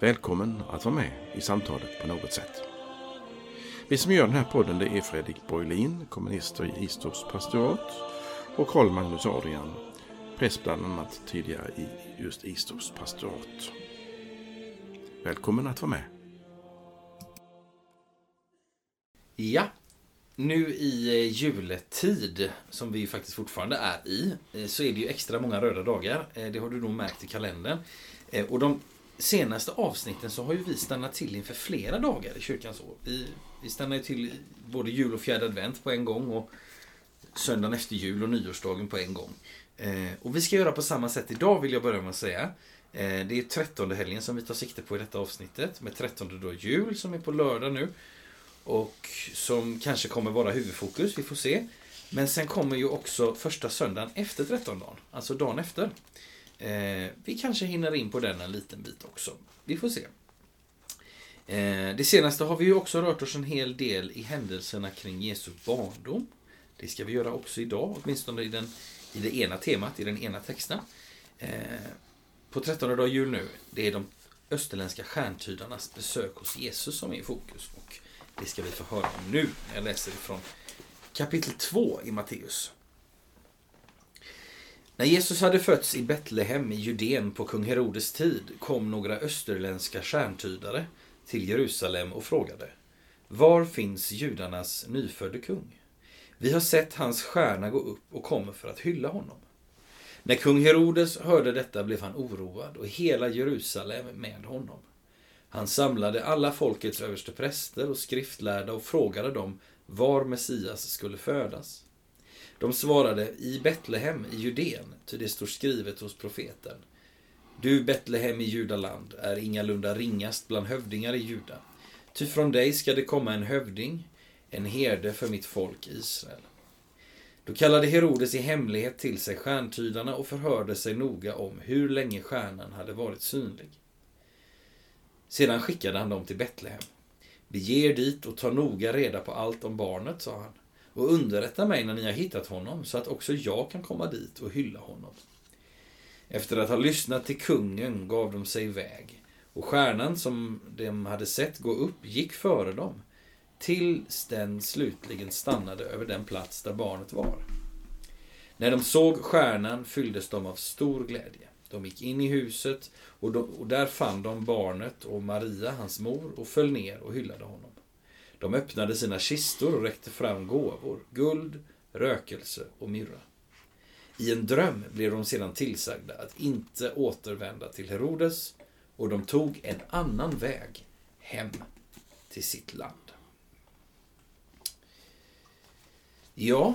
Välkommen att vara med i samtalet på något sätt. Vi som gör den här podden det är Fredrik Borglin, kommunister i Istorps pastorat och Karl Magnus Adrian, präst bland annat tidigare i just Istorps pastorat. Välkommen att vara med. Ja, nu i eh, juletid, som vi faktiskt fortfarande är i, eh, så är det ju extra många röda dagar. Eh, det har du nog märkt i kalendern. Och de senaste avsnitten så har ju vi stannat till inför flera dagar i kyrkans år. Vi, vi stannar ju till både jul och fjärde advent på en gång och söndagen efter jul och nyårsdagen på en gång. Eh, och vi ska göra på samma sätt idag vill jag börja med att säga. Eh, det är trettonde helgen som vi tar sikte på i detta avsnittet. Med trettonde då jul som är på lördag nu. Och som kanske kommer vara huvudfokus, vi får se. Men sen kommer ju också första söndagen efter trettondagen, alltså dagen efter. Eh, vi kanske hinner in på den en liten bit också. Vi får se. Eh, det senaste har vi ju också rört oss en hel del i händelserna kring Jesu barndom. Det ska vi göra också idag, åtminstone i, den, i det ena temat, i den ena texten. Eh, på 13 dag jul nu, det är de österländska stjärntydarnas besök hos Jesus som är i fokus. Och det ska vi få höra om nu. Jag läser ifrån kapitel 2 i Matteus. När Jesus hade fötts i Betlehem i Judeen på kung Herodes tid kom några österländska stjärntydare till Jerusalem och frågade Var finns judarnas nyfödde kung? Vi har sett hans stjärna gå upp och kommer för att hylla honom. När kung Herodes hörde detta blev han oroad och hela Jerusalem med honom. Han samlade alla folkets överstepräster och skriftlärda och frågade dem var Messias skulle födas. De svarade i Betlehem i Judeen, ty det står skrivet hos profeten. Du Betlehem i Judaland är ingalunda ringast bland hövdingar i Juda. Ty från dig ska det komma en hövding, en herde för mitt folk Israel. Då kallade Herodes i hemlighet till sig stjärntydarna och förhörde sig noga om hur länge stjärnan hade varit synlig. Sedan skickade han dem till Betlehem. Bege er dit och ta noga reda på allt om barnet, sa han och underrätta mig när ni har hittat honom så att också jag kan komma dit och hylla honom. Efter att ha lyssnat till kungen gav de sig iväg och stjärnan som de hade sett gå upp gick före dem tills den slutligen stannade över den plats där barnet var. När de såg stjärnan fylldes de av stor glädje. De gick in i huset och, de, och där fann de barnet och Maria, hans mor, och föll ner och hyllade honom. De öppnade sina kistor och räckte fram gåvor, guld, rökelse och myrra. I en dröm blev de sedan tillsagda att inte återvända till Herodes och de tog en annan väg hem till sitt land. Ja,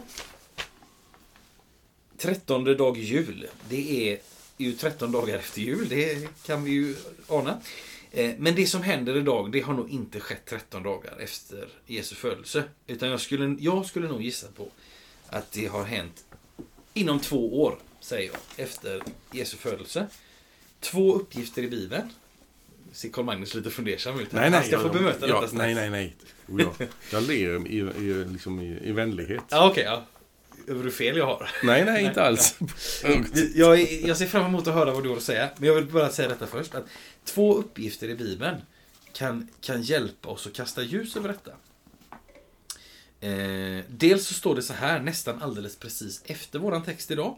trettonde dag jul, det är ju tretton dagar efter jul, det kan vi ju ana. Eh, men det som händer idag, det har nog inte skett 13 dagar efter Jesu födelse. Utan jag skulle, jag skulle nog gissa på att det har hänt inom två år, säger jag, efter Jesu födelse. Två uppgifter i Bibeln. Ser Carl Magnus lite fundersam ut? Nej, nej, Han ska få bemöta ja, detta snart. Nej, nej, nej. Jag, jag ler i, i, liksom i, i vänlighet. Ja. Okay, ja. Över hur fel jag har. Nej, nej, inte alls. jag, jag ser fram emot att höra vad du har att säga. Men jag vill bara säga detta först. Att två uppgifter i Bibeln kan, kan hjälpa oss att kasta ljus över detta. Eh, dels så står det så här, nästan alldeles precis efter våran text idag.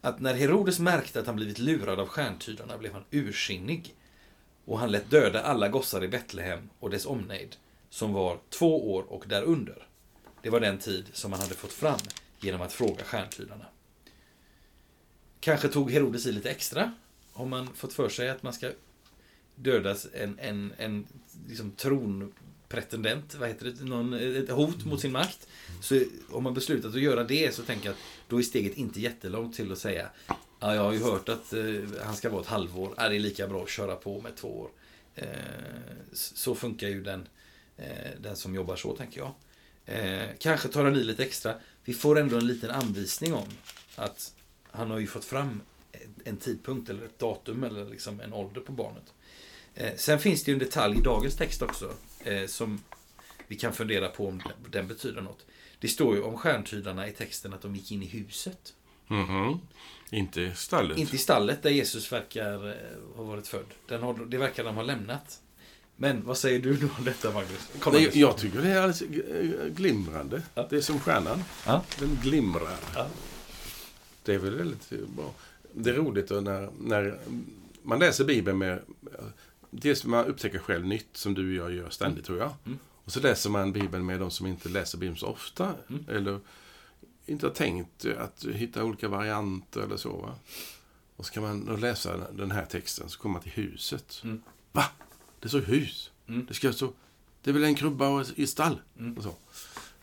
Att när Herodes märkte att han blivit lurad av stjärntydarna blev han ursinnig. Och han lät döda alla gossar i Betlehem och dess omnejd, som var två år och därunder. Det var den tid som man hade fått fram genom att fråga stjärntydarna. Kanske tog Herodes i lite extra. Har man fått för sig att man ska dödas en, en, en liksom tronpretendent, vad heter det, Någon, ett hot mot sin makt. Så om man beslutat att göra det så tänker jag att då är steget inte jättelångt till att säga Ja, jag har ju hört att eh, han ska vara ett halvår. Är det lika bra att köra på med två år? Eh, så funkar ju den, eh, den som jobbar så, tänker jag. Eh, kanske tar den i lite extra. Vi får ändå en liten anvisning om att han har ju fått fram en tidpunkt eller ett datum eller liksom en ålder på barnet. Eh, sen finns det ju en detalj i dagens text också eh, som vi kan fundera på om den betyder något. Det står ju om stjärntydarna i texten att de gick in i huset. Mhm. Inte i stallet. Inte i stallet där Jesus verkar eh, ha varit född. Den har, det verkar de ha lämnat. Men vad säger du nu om detta Magnus? Kom, Nej, jag tycker det är alldeles glimrande. Ja. Det är som stjärnan. Ja. Den glimrar. Ja. Det är väl väldigt bra. Det är roligt då när, när man läser Bibeln med... Dels man upptäcker själv nytt som du och jag gör ständigt tror jag. Mm. Och så läser man Bibeln med de som inte läser Bibeln så ofta. Mm. Eller inte har tänkt att hitta olika varianter eller så. Va? Och så kan man då läsa den här texten så kommer man till huset. Mm. Va? Det står hus. Mm. Det ska stå... Det är väl en krubba och ett stall? Mm. Och så.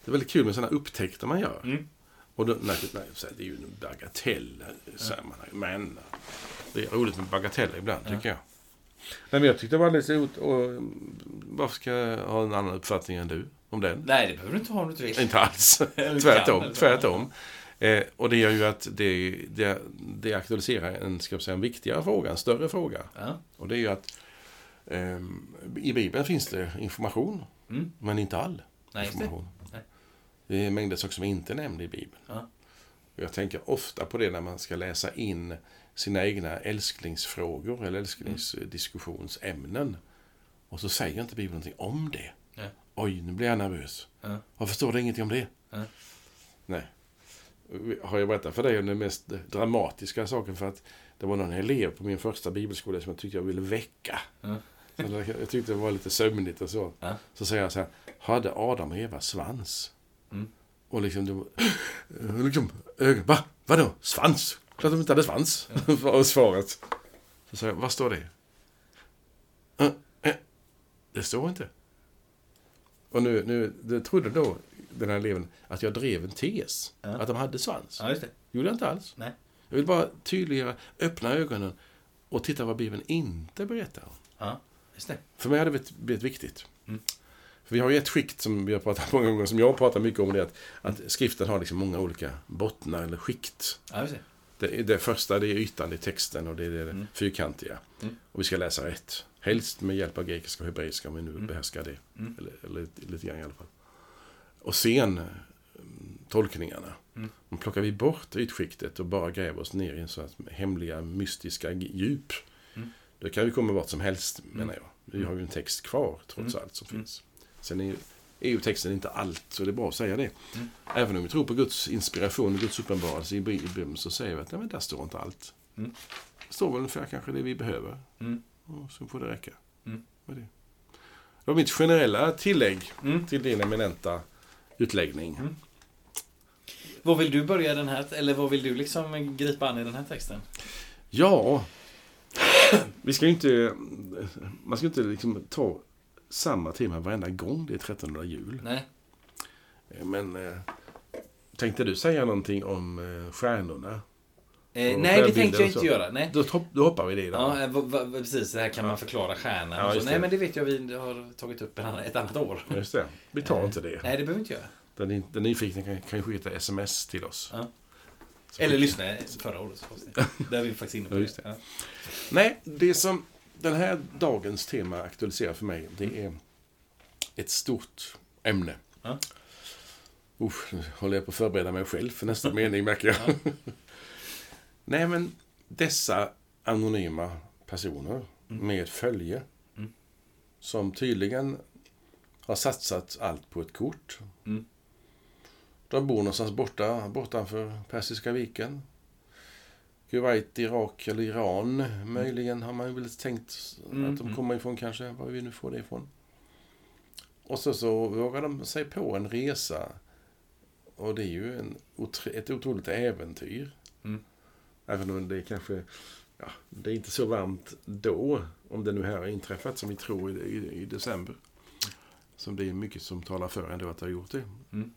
Det är väldigt kul med sådana upptäckter man gör. Mm. Och då, nej, nej, så det är ju en bagatell sammanhang. Men det är roligt med bagateller ibland, tycker jag. Nej, men jag tyckte det var alldeles roligt. Och mm, varför ska jag ha en annan uppfattning än du om den? Nej, det behöver du inte ha om du inte vill. Inte alls. Tvärtom. så. tvärtom. Eh, och det gör ju att det, det, det aktualiserar en, ska säga, en viktigare fråga, en större fråga. Ja. Och det är ju att i Bibeln finns det information, Mm. men inte all Nej, det. information. Nej. Det är mängder saker som inte är nämnda i Bibeln. Ja. Jag tänker ofta på det när man ska läsa in sina egna älsklingsfrågor eller älsklingsdiskussionsämnen. Och så säger inte Bibeln någonting om det. Nej. Oj, nu blir jag nervös. Ja. Varför står det ingenting om det? Ja. Nej. Har jag berättat för dig om den mest dramatiska saken för att det var någon elev på min första bibelskola som jag tyckte jag ville väcka. Ja. Jag tyckte det var lite sömnigt och så. Ja. Så säger jag så här, hade Adam och Eva svans? Mm. Och liksom, det var, liksom ögon, va? Vadå? Svans? Klart de inte hade svans, var svaret. Så säger jag, vad står det? "Eh, eh, Det står inte. Och nu, nu det trodde då den här eleven att jag drev en tes. Ja. Att de hade svans. ja, just det. gjorde jag inte alls. Nej. Jag vill bara tydliggöra, öppna ögonen och titta vad Bibeln inte berättar om. Ja. För mig har det blivit, blivit viktigt. Mm. För vi har ju ett skikt som vi har pratat många gånger, som jag pratar mycket om, det är att, att skriften har liksom många olika bottnar eller skikt. Ja, det. Det, det första det är ytan i texten och det är det Mm. fyrkantiga. Mm. Och vi ska läsa rätt. Helst med hjälp av grekiska och hebreiska om vi nu Mm. behärskar det. Mm. Eller, eller lite, grann i alla fall. Och sen mm, tolkningarna. Mm. Då plockar vi bort ytskiktet och bara gräver oss ner i en sån här hemliga, mystiska djup. Mm. Det kan ju komma vart som helst, menar jag. Vi har ju en text kvar, trots Mm. allt, som Mm. finns. Sen är ju, är ju texten inte allt, så det är bra att säga det. Mm. Även om vi tror på Guds inspiration och Guds uppenbarelse i Bibeln så säger vi att nej, men där står inte allt. Mm. Det står väl ungefär kanske det vi behöver. Mm. Och så får det räcka. Mm. Med det. det var mitt generella tillägg Mm. till din eminenta utläggning. Mm. Vad vill du börja den här, eller vad vill du liksom gripa an i den här texten? Ja, vi ska ju inte... Man ska inte liksom ta samma tema varenda gång det är 1300 jul. Nej. Men eh, tänkte du säga någonting om eh, stjärnorna? Eh, nej, det tänkte jag inte göra. Nej. Då, hopp- då hoppar vi det idag. Ja, eh, va, va, precis. Det här kan man förklara stjärnan. Ja. Nej, men det vet jag vi har tagit upp en annan, ett annat år. Just det. Vi tar Eh, inte det. Nej, det behöver vi inte göra. Den, den nyfikna kan, kan ju skicka sms till oss. Ja. Eller lyssna förra årets avsnitt. Där är vi faktiskt inne på Ja, det. det. Ja. Nej, det som den här dagens tema aktualiserar för mig, det är ett stort ämne. Ja. Usch, nu håller jag på att förbereda mig själv för nästa mening, märker jag. Nej, men dessa anonyma personer Mm. med följe Mm. som tydligen har satsat allt på ett kort. Mm. De bor någonstans borta, bortanför Persiska viken. Kuwait, Irak eller Iran möjligen har man väl tänkt att de mm. kommer ifrån kanske, var vi nu får det ifrån. Och så, så vågar de sig på en resa. Och det är ju en, ett otroligt äventyr. Mm. Även om det kanske, ja, det är inte så varmt då, om det nu här har inträffat som vi tror i, i, i december. Som det är mycket som talar för ändå att det har gjort det. Mm.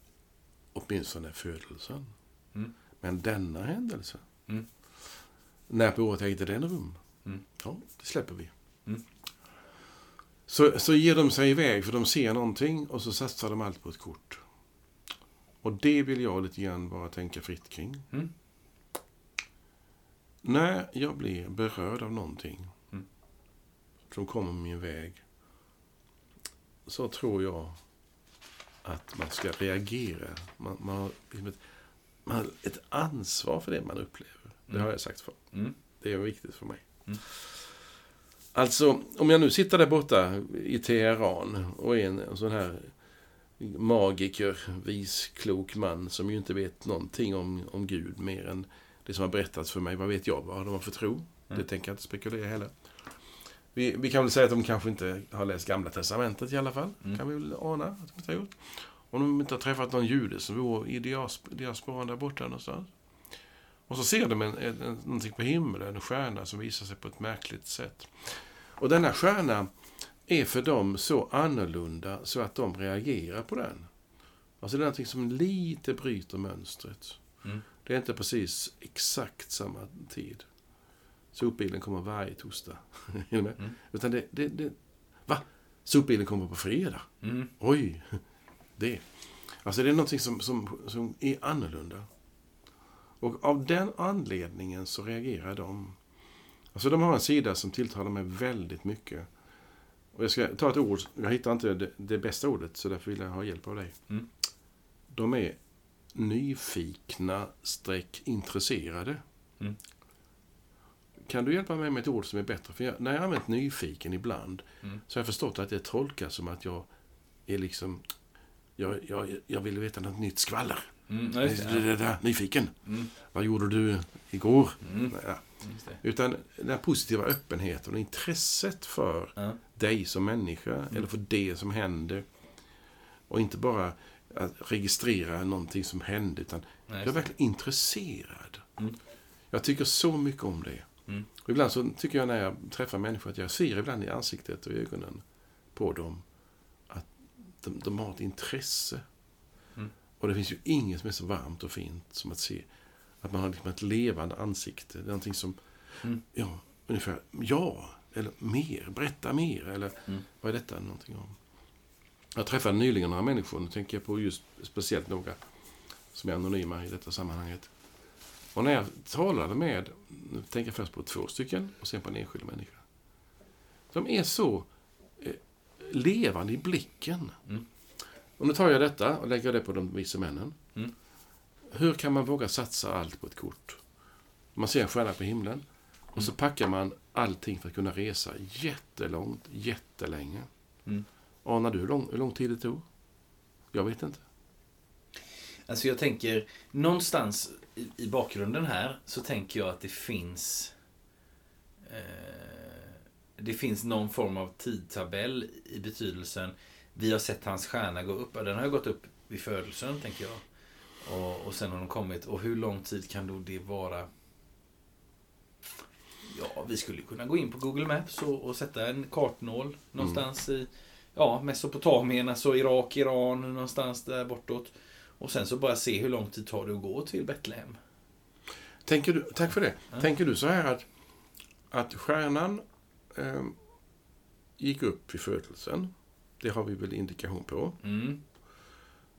Åtminstone födelsen. Mm. Men denna händelse. Mm. När på året ägde den rum? Mm. Ja, det släpper vi. Mm. Så, så ger de sig iväg för de ser någonting och så satsar de allt på ett kort. Och det vill jag lite grann bara tänka fritt kring. Mm. När jag blir berörd av någonting Mm. som kommer min väg så tror jag att man ska reagera. Man, man, har liksom ett, man har ett ansvar för det man upplever. Det Mm. har jag sagt för. Mm. Det är viktigt för mig. Mm. Alltså, om jag nu sitter där borta i Teheran och är en, en sån här magiker, vis, klok man som ju inte vet någonting om, om Gud mer än det som har berättats för mig. Vad vet jag vad de har för tro? Det Mm. tänker jag inte spekulera heller. Vi, vi kan väl säga att de kanske inte har läst Gamla Testamentet i alla fall. Mm. Kan vi väl ana att de inte har gjort. Om de inte har träffat någon jude som bor i diasp- diasporan där borta någonstans. Och så ser de en, en, en, någonting på himlen, en stjärna som visar sig på ett märkligt sätt. Och denna stjärna är för dem så annorlunda så att de reagerar på den. Alltså det är någonting som lite bryter mönstret. Mm. Det är inte precis exakt samma tid. Sopbilen kommer varje torsdag. Mm. Utan det, det, det... Va? Sopbilen kommer på fredag? Mm. Oj! Det. Alltså det är någonting som, som, som är annorlunda. Och av den anledningen så reagerar de. Alltså de har en sida som tilltalar mig väldigt mycket. Och jag ska ta ett ord, jag hittar inte det, det bästa ordet så därför vill jag ha hjälp av dig. Mm. De är nyfikna streck intresserade. Mm. Kan du hjälpa mig med ett ord som är bättre? För jag, när jag har använt nyfiken ibland Mm. så har jag förstått att det tolkas som att jag är liksom... Jag, jag, jag vill veta något nytt skvaller. Mm. Det, det. det, där, nyfiken. Mm. Vad gjorde du igår? Mm. Ja. Det. Utan den här positiva öppenheten och intresset för Ja. dig som människa Mm. eller för det som händer. Och inte bara att registrera någonting som hände utan Nej, jag är det. verkligen intresserad. Mm. Jag tycker så mycket om det. Mm. Ibland så tycker jag när jag träffar människor att jag ser ibland i ansiktet och i ögonen på dem att de, de har ett intresse. Mm. Och det finns ju inget som är så varmt och fint som att se att man har liksom ett levande ansikte. Det är någonting som, Mm. ja, ungefär, ja, eller mer, berätta mer, eller Mm. vad är detta någonting om? Jag träffade nyligen några människor, nu tänker jag på just speciellt några som är anonyma i detta sammanhanget. Och när jag talade med, nu tänker jag först på två stycken och sen på en enskild människa. De är så eh, levande i blicken. Mm. Och nu tar jag detta och lägger det på de vise männen. Mm. Hur kan man våga satsa allt på ett kort? Man ser en stjärna på himlen och så packar man allting för att kunna resa jättelångt, jättelänge. Mm. Anar du hur lång, hur lång tid det tog? Jag vet inte. Alltså jag tänker, någonstans i, i bakgrunden här så tänker jag att det finns eh, det finns någon form av tidtabell i betydelsen vi har sett hans stjärna gå upp. Den har ju gått upp vid födelsen, tänker jag. Och, och sen har den kommit. Och hur lång tid kan då det vara? Ja, vi skulle kunna gå in på Google Maps och, och sätta en kartnål någonstans i ja, Mesopotamien, alltså Irak, Iran, någonstans där bortåt. Och sen så bara se hur lång tid tar det att gå till Betlehem. Tänker du, tack för det. Ja. Tänker du så här att, att stjärnan eh, gick upp vid födelsen. Det har vi väl indikation på. Mm.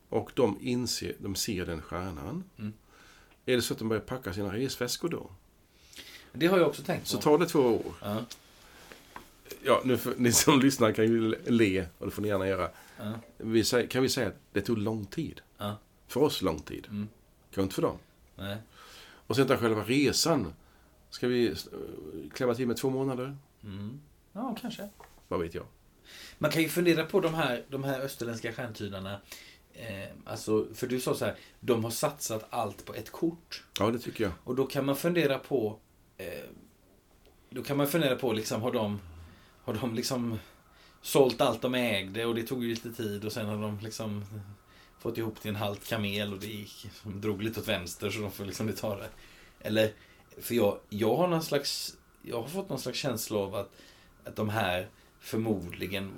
Och de, inser, de ser den stjärnan. Mm. Är det så att de börjar packa sina resväskor då? Det har jag också tänkt på. Så tar det två år. Ja, Ja, nu för, ni som lyssnar kan ju le, och det får ni gärna göra. ja, Vi kan vi säga att det tog lång tid? ja. För oss lång tid. Mm. Kanske inte för dem. Nej. Och sen tar själva resan. Ska vi eh, klämma till med två månader? Mm. Ja, kanske. Vad vet jag? Man kan ju fundera på de här, de här österländska stjärntydarna. Eh, alltså, för du sa så här, de har satsat allt på ett kort. Ja, det tycker jag. Och då kan man fundera på... Eh, då kan man fundera på, liksom, har de, har de liksom sålt allt de ägde och det tog ju lite tid och sen har de liksom fått ihop till en halt kamel och det gick, de drog lite åt vänster så de får liksom ta det. Eller, för jag, jag har någon slags, jag har fått någon slags känsla av att, att de här förmodligen,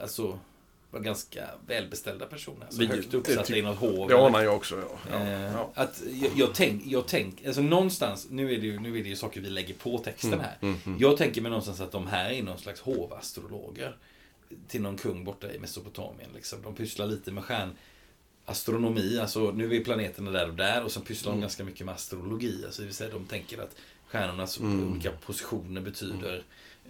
alltså var ganska välbeställda personer. Alltså högt uppsatta i något hov. Det anar jag också. Ja. Ja. Eh, Ja. Att jag, jag tänk, jag tänk, alltså någonstans, nu är, det ju, nu är det ju saker vi lägger på texten här. mm, mm. Jag tänker mig någonstans att de här är någon slags hovastrologer. Till någon kung borta i Mesopotamien. Liksom. De pysslar lite med stjärnastronomi, alltså nu är planeterna där och där. Och sen pysslar Mm. de ganska mycket med astrologi. Alltså, det vill säga de tänker att stjärnornas Mm. olika positioner betyder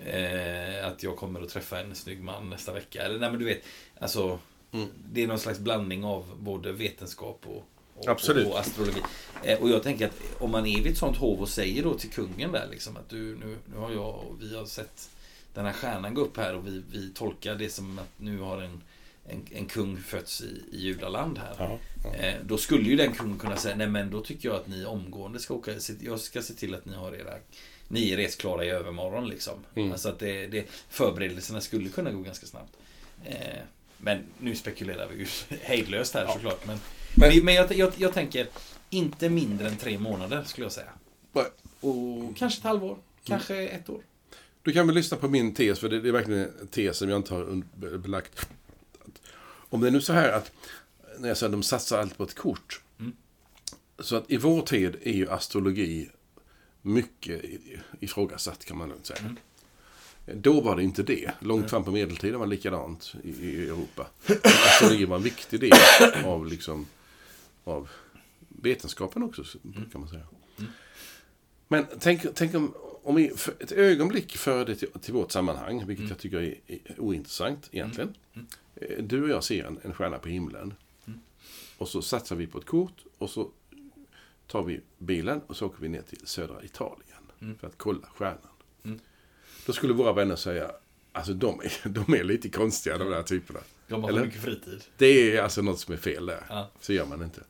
eh, att jag kommer att träffa en snygg man nästa vecka. Eller nej men du vet, alltså Mm. det är någon slags blandning av både vetenskap och, och, och astrologi. Eh, och jag tänker att om man är vid ett sånt hov och säger då till kungen där liksom att du, nu, nu har jag och vi har sett den här stjärnan gå upp här och vi, vi tolkar det som att nu har en, en, en kung fötts i, i judaland här. Ja, ja. Eh, då skulle ju den kungen kunna säga, nej men då tycker jag att ni omgående ska åka, jag ska se till att ni har era, ni är resklara i övermorgon liksom. Mm. Alltså att det, det, förberedelserna skulle kunna gå ganska snabbt. Eh, men nu spekulerar vi ju hejdlöst här Ja. såklart. Men, Men- men, jag, jag, jag tänker, inte mindre än tre månader skulle jag säga. Och kanske ett halvår, kanske ett år. Du kan väl lyssna på min tes, för det är verkligen en tes som jag inte har belagt. Om det är nu så här att, när jag säger att de satsar allt på ett kort. Mm. Så att i vår tid är ju astrologi mycket ifrågasatt, kan man lugnt säga. Mm. Då var det inte det. Långt fram på medeltiden var det likadant i, i Europa. Astrologi var en viktig del av, liksom, av vetenskapen också, kan man säga. Mm. Men tänk, tänk om, om vi ett ögonblick för det till, till vårt sammanhang, vilket Mm. jag tycker är, är ointressant egentligen. Mm. Eh, Du och jag ser en, en stjärna på himlen. Mm. Och så satsar vi på ett kort och så tar vi bilen och så åker vi ner till södra Italien Mm. för att kolla stjärnan. Mm. Då skulle våra vänner säga, alltså de är, de är lite konstiga de där typerna. De har Eller? mycket fritid. Det är alltså något som är fel där. Ja. Så gör man inte.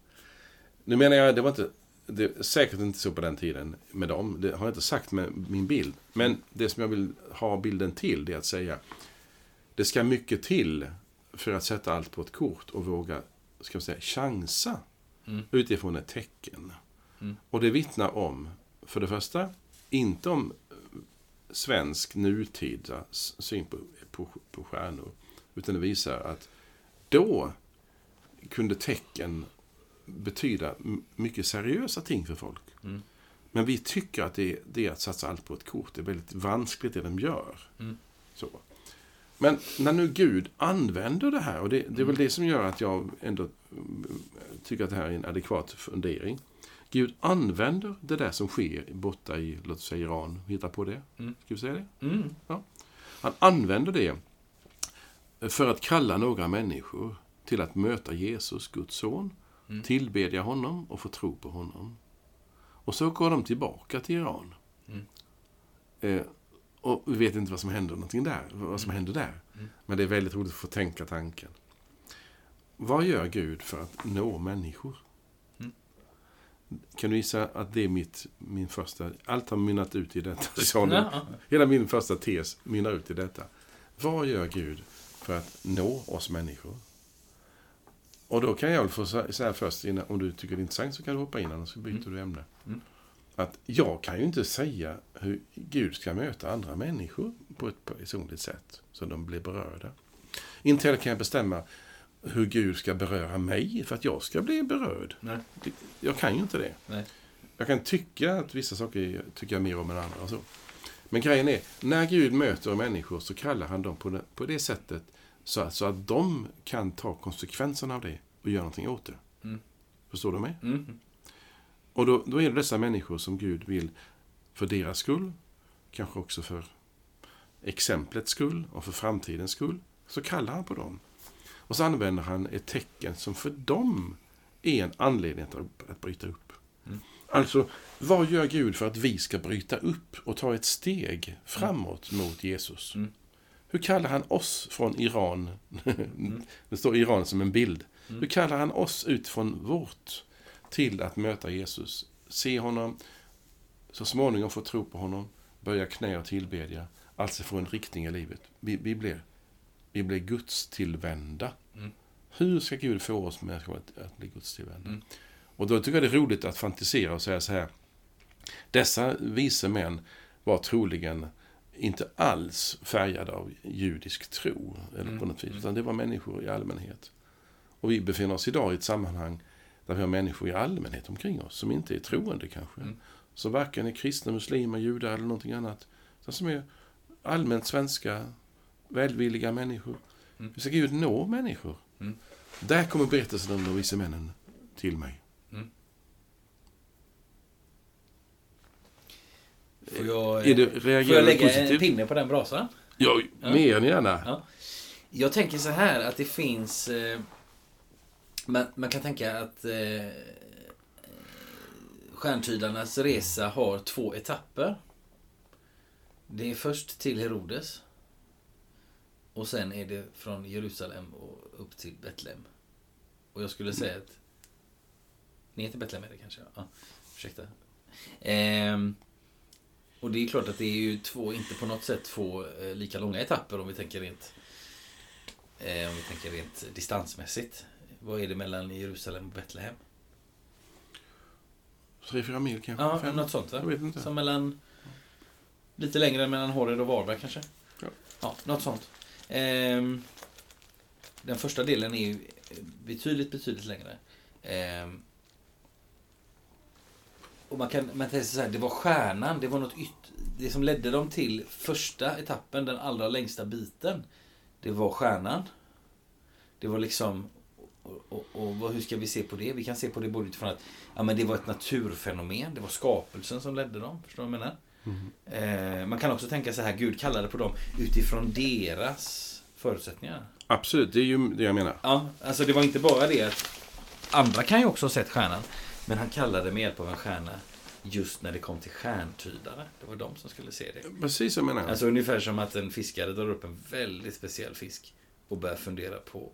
Nu menar jag, det var inte, det är säkert inte så på den tiden med dem. Det har jag inte sagt med min bild. Men det som jag vill ha bilden till, det är att säga, det ska mycket till för att sätta allt på ett kort och våga, ska vi säga, chansa Mm. utifrån ett tecken. Mm. Och det vittnar om, för det första, inte om svensk nutida syn på, på, på stjärnor. Utan det visar att då kunde tecken betyda mycket seriösa ting för folk. Mm. Men vi tycker att det, det är att satsa allt på ett kort. Det är väldigt vanskligt det de gör. Mm. Så. Men när nu Gud använder det här, och det, det är väl det som gör att jag ändå mm, tycker att det här är en adekvat fundering. Gud använder det där som sker borta i, låt säga Iran, hittar på det. Mm. Ska vi säga det? Mm. Han använder det för att kalla några människor till att möta Jesus, Guds son, Mm. tillbedja honom och få tro på honom. Och så går de tillbaka till Iran. Mm. Eh, och vi vet inte vad som händer någonting där, vad som händer där. Mm. Men det är väldigt roligt att få tänka tanken. Vad gör Gud för att nå människor? Mm. Kan du gissa att det är mitt, min första... Allt har mynnat ut i detta. sa. Ja. Hela min första tes mynnar ut i detta. Vad gör Gud för att nå oss människor? Och då kan jag väl få sä- säga först, innan, om du tycker det är intressant så kan du hoppa in, annars så byter Mm. du ämne. Mm. Att jag kan ju inte säga hur Gud ska möta andra människor på ett personligt sätt, så de blir berörda. Inte heller kan jag bestämma hur Gud ska beröra mig för att jag ska bli berörd. Nej. Jag kan ju inte det. Nej. Jag kan tycka att vissa saker tycker jag mer om än andra och så. Men grejen är, när Gud möter människor så kallar han dem på det, på det sättet så att, så att de kan ta konsekvenserna av det och göra någonting åt det. Mm. Förstår du mig? Mm. Och då, då är det dessa människor som Gud vill, för deras skull, kanske också för exemplets skull och för framtidens skull, så kallar han på dem. Och så använder han ett tecken som för dem är en anledning att, att bryta upp. Mm. Alltså, vad gör Gud för att vi ska bryta upp och ta ett steg framåt mot Jesus? Mm. Hur kallar han oss från Iran? det står Iran som en bild. Mm. Hur kallar han oss utifrån vårt till att möta Jesus? Se honom, så småningom få tro på honom, böja knä och tillbedja, alltså få en riktning i livet. Vi, vi blir, vi blir Guds tillvända. Mm. Hur ska Gud få oss med att, att bli Guds tillvända? Mm. Och då tycker jag det är roligt att fantisera och säga så här. Dessa vise män var troligen inte alls färgade av judisk tro. Eller Mm, på något vis, mm. utan det var människor i allmänhet. Och vi befinner oss idag i ett sammanhang där vi har människor i allmänhet omkring oss som inte är troende kanske. Mm. Som varken är kristna, muslimer, judar eller någonting annat. Utan som är allmänt svenska, välvilliga människor. Mm. Hur ska Gud nå människor? Mm. Där kommer berättelsen om de vise männen till mig. Får jag, Är det, får reagerar jag du lägga en positivt? pinne på den brasan? Ja, mer än gärna. Ja. Jag tänker så här att det finns... Eh, man, man kan tänka att eh, Stjärntydarnas resa har två etapper. Det är först till Herodes. Och sen är det från Jerusalem och upp till Betlehem. Och jag skulle säga att... Ner till Betlehem är det kanske? Ja, ursäkta. Ehm, och det är klart att det är ju två, inte på något sätt två eh, lika långa etapper om vi tänker rent eh, om vi tänker rent distansmässigt. Vad är det mellan Jerusalem och Betlehem? Tre, fyra mil kanske? Ja, Fem? något sånt va? Jag vet inte. Som mellan... Lite längre än mellan Horred och Varberg kanske? Ja. Ja, något sånt. Ehm, den första delen är ju betydligt, betydligt längre. Ehm, och man kan man säga så här, det var stjärnan, det var något yt, Det som ledde dem till första etappen, den allra längsta biten. Det var stjärnan. Det var liksom... Och, och, och hur ska vi se på det? Vi kan se på det både utifrån att ja, men det var ett naturfenomen. Det var skapelsen som ledde dem. Förstår du vad jag menar? Eh, man kan också tänka så här, Gud kallade på dem utifrån deras förutsättningar. Absolut, det är ju det jag menar. Ja, alltså det var inte bara det att andra kan ju också ha sett stjärnan. Men han kallade med hjälp av en stjärna just när det kom till stjärntydare. Det var de som skulle se det. Precis så menar. Alltså ungefär som att en fiskare drar upp en väldigt speciell fisk och börjar fundera på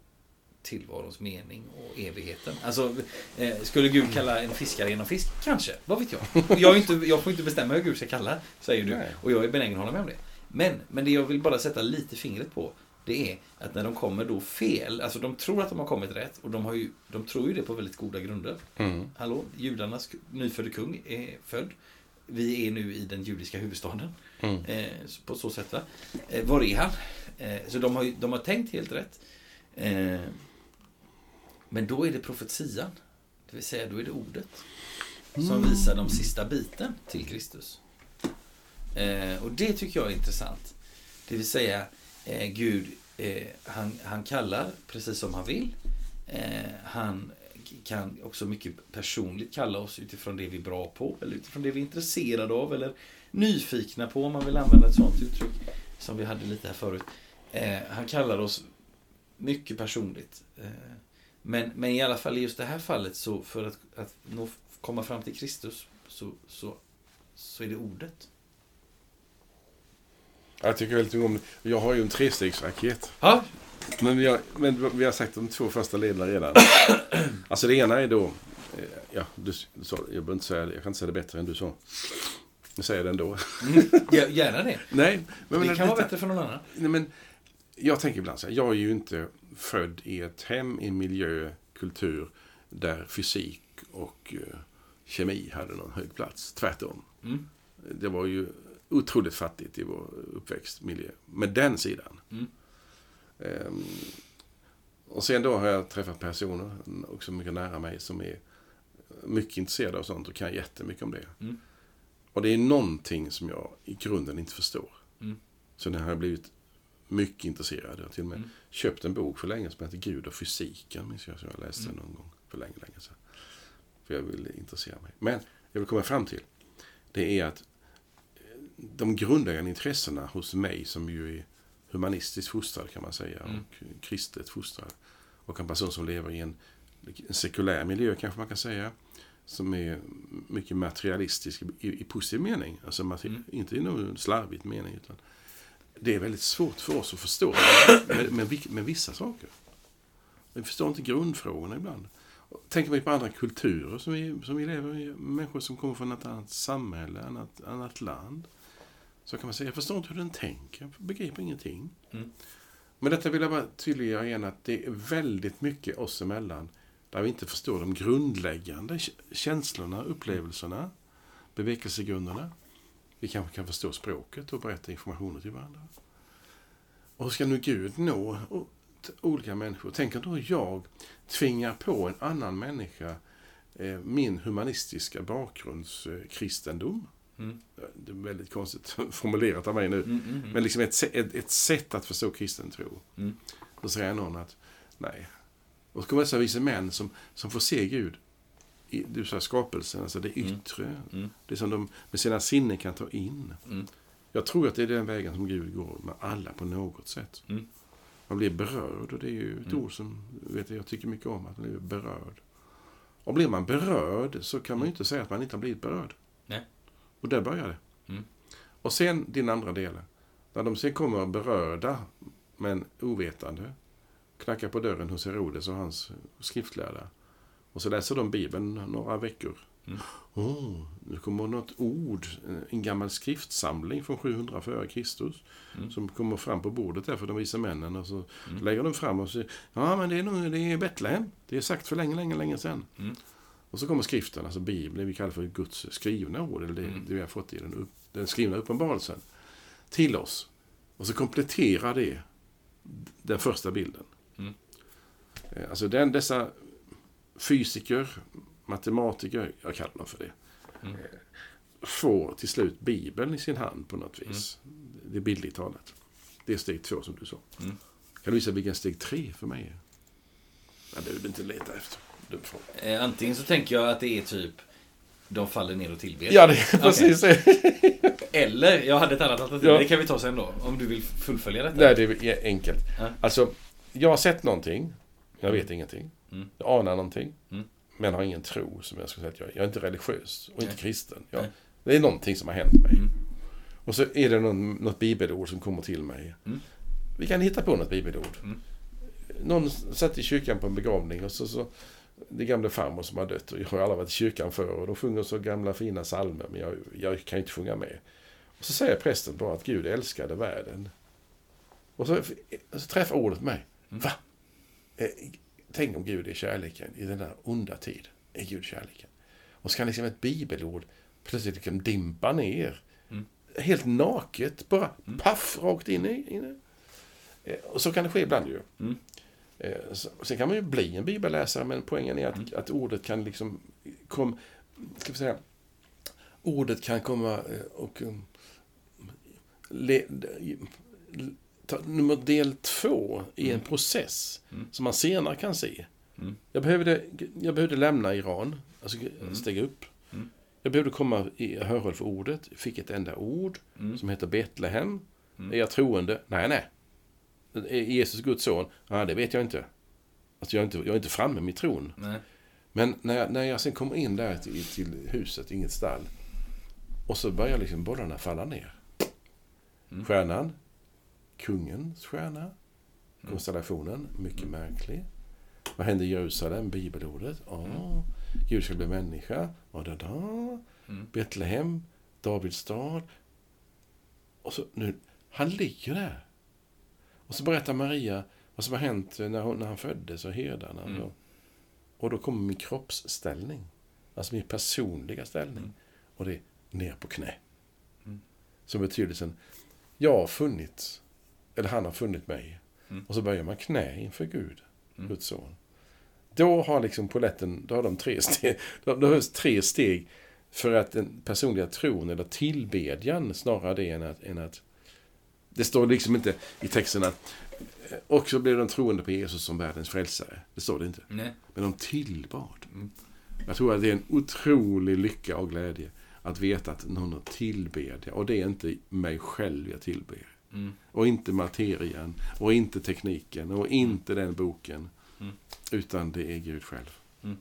tillvarons mening och evigheten. Alltså, eh, skulle Gud kalla en fiskare genom fisk? Kanske, vad vet jag? Jag, inte, jag får inte bestämma hur Gud ska kalla, säger du. Nej. Och jag är benägen att hålla med om det. Men, men det jag vill bara sätta lite fingret på, det är att när de kommer då fel, alltså de tror att de har kommit rätt och de, har ju, de tror ju det på väldigt goda grunder. Mm. Hallå, judarnas nyfödde kung är född. Vi är nu i den judiska huvudstaden. Mm. Eh, på så sätt. Va? Eh, var är han? Eh, så de har, de har tänkt helt rätt. Eh, men då är det profetian. Det vill säga, då är det ordet. Som visar de sista biten till Kristus. Eh, och det tycker jag är intressant. Det vill säga, eh, Gud, eh, han, han kallar precis som han vill. Eh, han kan också mycket personligt kalla oss utifrån det vi är bra på. Eller utifrån det vi är intresserade av. Eller nyfikna på, om man vill använda ett sånt uttryck. Som vi hade lite här förut. Eh, han kallar oss mycket personligt. Eh, men, men i alla fall i just det här fallet så för att, att nå, komma fram till Kristus så, så, så är det ordet. Jag tycker väldigt mycket om det. Jag har ju en trestegsraket. Ja, Men vi har, men vi har sagt de två första leden redan. Alltså det ena är då... eh, Ja, du, du sa, jag behöver inte säga. Jag kan inte säga det bättre än du sa. Jag säger det ändå. mm, gär- gärna det. Nej, men, Det men, kan vara bättre för någon annan. Nej, men jag tänker ibland så här, jag är ju inte född i ett hem, i en miljö, kultur där fysik och eh, kemi hade någon hög plats. Tvärtom. Mm. Det var ju otroligt fattigt i vår uppväxtmiljö. Med den sidan. Mm. Ehm, och sen då har jag träffat personer, också mycket nära mig, som är mycket intresserade av sånt och kan jättemycket om det. Mm. Och det är någonting som jag i grunden inte förstår. Mm. Så jag har blivit mycket intresserad. Jag har till och med Mm. köpt en bok för länge som heter Gud och fysiken. Minns jag, så jag läste Mm. någon gång för länge, länge sedan. För jag ville intressera mig. Men jag vill komma fram till. Det är att de grundläggande intressena hos mig som ju är humanistiskt fostrad kan man säga. Mm. Och kristet fostrad. Och en person som lever i en, en sekulär miljö kanske man kan säga. Som är mycket materialistisk i, i positiv mening. Alltså Mm. inte i någon slarvigt mening. Utan det är väldigt svårt för oss att förstå med, med, vi- med vissa saker. Vi förstår inte grundfrågorna ibland. Tänker man på andra kulturer som vi, som vi lever i, människor som kommer från ett annat samhälle, annat, annat land. Så kan man säga, jag förstår inte hur den tänker, jag begriper ingenting. Mm. Men detta vill jag bara tydliggöra igen att det är väldigt mycket oss emellan där vi inte förstår de grundläggande känslorna, upplevelserna, bevekelsegrunderna. Vi kanske kan förstå språket och berätta informationer till varandra. Och hur ska nu Gud nå olika människor? Tänk då jag tvingar på en annan människa eh, min humanistiska bakgrunds eh. Mm. Det är väldigt konstigt formulerat av mig nu. Mm, mm, mm. Men liksom ett, ett, ett sätt att förstå kristen tro. Mm. Då säger någon att nej. Och så kommer dessa vise män som, som får se Gud i du sa skapelsen, alltså det yttre. Mm. Det som de med sina sinnen kan ta in. Mm. Jag tror att det är den vägen som Gud går med alla på något sätt. Mm. Man blir berörd och det är ju ett Mm. ord som vet jag, jag tycker mycket om, att man blir berörd. Och blir man berörd så kan man ju inte säga att man inte har blivit berörd. Och där börjar det. Mm. Och sen din andra del. När de sen kommer berörda, men ovetande, knackar på dörren hos Herodes och hans skriftlärda. Och så läser de Bibeln några veckor. Mm. Oh, nu kommer något ord, en gammal skriftsamling från 700 före Kristus. Mm. Som kommer fram på bordet där för de visa männen. Och så Mm. lägger de fram och säger ja men det är, nog, det är Betlehem. Det är sagt för länge, länge, länge sedan. Mm. Och så kommer skriften, alltså Bibeln, vi kallar för Guds skrivna ord, eller det, Mm. det vi har fått i den, upp, den skrivna uppenbarelsen, till oss. Och så kompletterar det den första bilden. Mm. Eh, Alltså den, dessa fysiker, matematiker, jag kallar dem för det, Mm. eh, får till slut Bibeln i sin hand på något vis. Det är bildligt talat. Det är steg två som du sa. Mm. Kan du visa vilken steg tre för mig är? Ja, det vill du inte leta efter. Dum fråga. Eh, antingen så tänker jag att det är typ de faller ner och tillber. Ja, det är precis det. Eller, jag hade ett annat alternativ. Ja. Det kan vi ta sen då. Om du vill fullfölja detta. Nej, det är enkelt. Ja. Alltså, jag har sett någonting. Jag vet ingenting. Mm. Jag anar någonting. Mm. Men har ingen tro som jag skulle säga att jag är. Jag är inte religiös och inte Nej. kristen. Jag, det är någonting som har hänt mig. Mm. Och så är det någon, något bibelord som kommer till mig. Mm. Vi kan hitta på något bibelord. Mm. Någon satt i kyrkan på en begravning och så, så det gamla farmor som har dött och jag har aldrig varit i kyrkan förr och de sjunger så gamla fina psalmer men jag, jag kan inte sjunga med. Och så säger prästen bara att Gud älskade världen. Och så, så träffar ordet mig. Mm. Va? Eh, Tänk om Gud är kärleken i den där onda tid. Är Gud kärleken? Och så kan liksom ett bibelord plötsligt liksom dimpa ner. Mm. Helt naket, bara Mm. paff, rakt in i. In i. Eh, Och så kan det ske ibland ju. Mm. Eh, Sen kan man ju bli en bibelläsare, men poängen är att, Mm. att ordet kan liksom... Kom, ska vi säga, ordet kan komma eh, och... um, Le, ta, nummer del två i en Mm. process Mm. som man senare kan se. Mm. Jag, behövde, jag behövde lämna Iran, alltså Mm. stega upp. Mm. Jag behövde komma i hörhåll för ordet, fick ett enda ord som heter Betlehem. Är jag troende? Nej, nej. Är Jesus Guds son? Ja, det vet jag inte. Alltså, jag, är inte jag är inte framme med tron. Nej. Men när jag, när jag sen kommer in där till, till huset, inget stall. Och så börjar liksom bollarna falla ner. Mm. Stjärnan, kungens stjärna, Mm. konstellationen, mycket märklig. Vad händer i Jerusalem? Bibelordet. Ja, Gud ska bli människa. Ja, da, da. Mm. Betlehem, Davids stad. Och så nu, han ligger där. Och så berättar Maria vad som har hänt när, hon, när han föddes och herdarna. Mm. Och, och då kommer min kroppsställning. Alltså min personliga ställning. Mm. Och det är ner på knä. Mm. Som betydelsen, jag har funnit, eller han har funnit mig. Mm. Och så böjer man knä inför Gud, Mm. Guds son. Då har liksom poletten, då har de tre steg, då behövs tre steg för att den personliga tron eller tillbedjan snarare det än att, än att det står liksom inte i texten att eh, och så blev de troende på Jesus som världens frälsare. Det står det inte. Nej. Men de tillbad. Mm. Jag tror att det är en otrolig lycka och glädje att veta att någon har tillbedja. Och det är inte mig själv jag tillber. Mm. Och inte materien. Och inte tekniken. Och inte den boken. Mm. Utan det är Gud själv. Mm.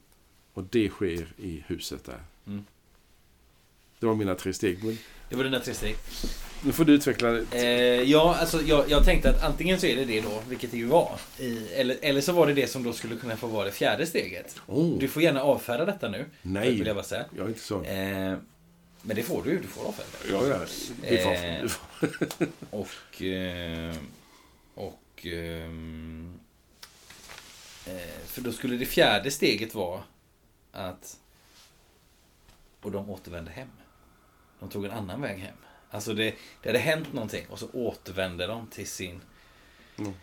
Och det sker i huset där. Det var mina tre steg. Men Det var dina tre steg. nu får du utveckla det. Eh, ja, alltså jag, jag tänkte att antingen så är det det då, vilket det ju var. I, eller, eller så var det det som då skulle kunna få vara det fjärde steget. Oh, Du får gärna avfärda detta nu. nej, Vill jag bara säga. jag är inte så. Eh, men det får du Du får avfärda. Ja, ja. Det är Eh, får- Och... Eh, och... ehm, eh, för då skulle det fjärde steget vara att... Och de återvände hem. De tog en annan väg hem. Alltså det, det hade hänt någonting och så återvände de till sin Mm.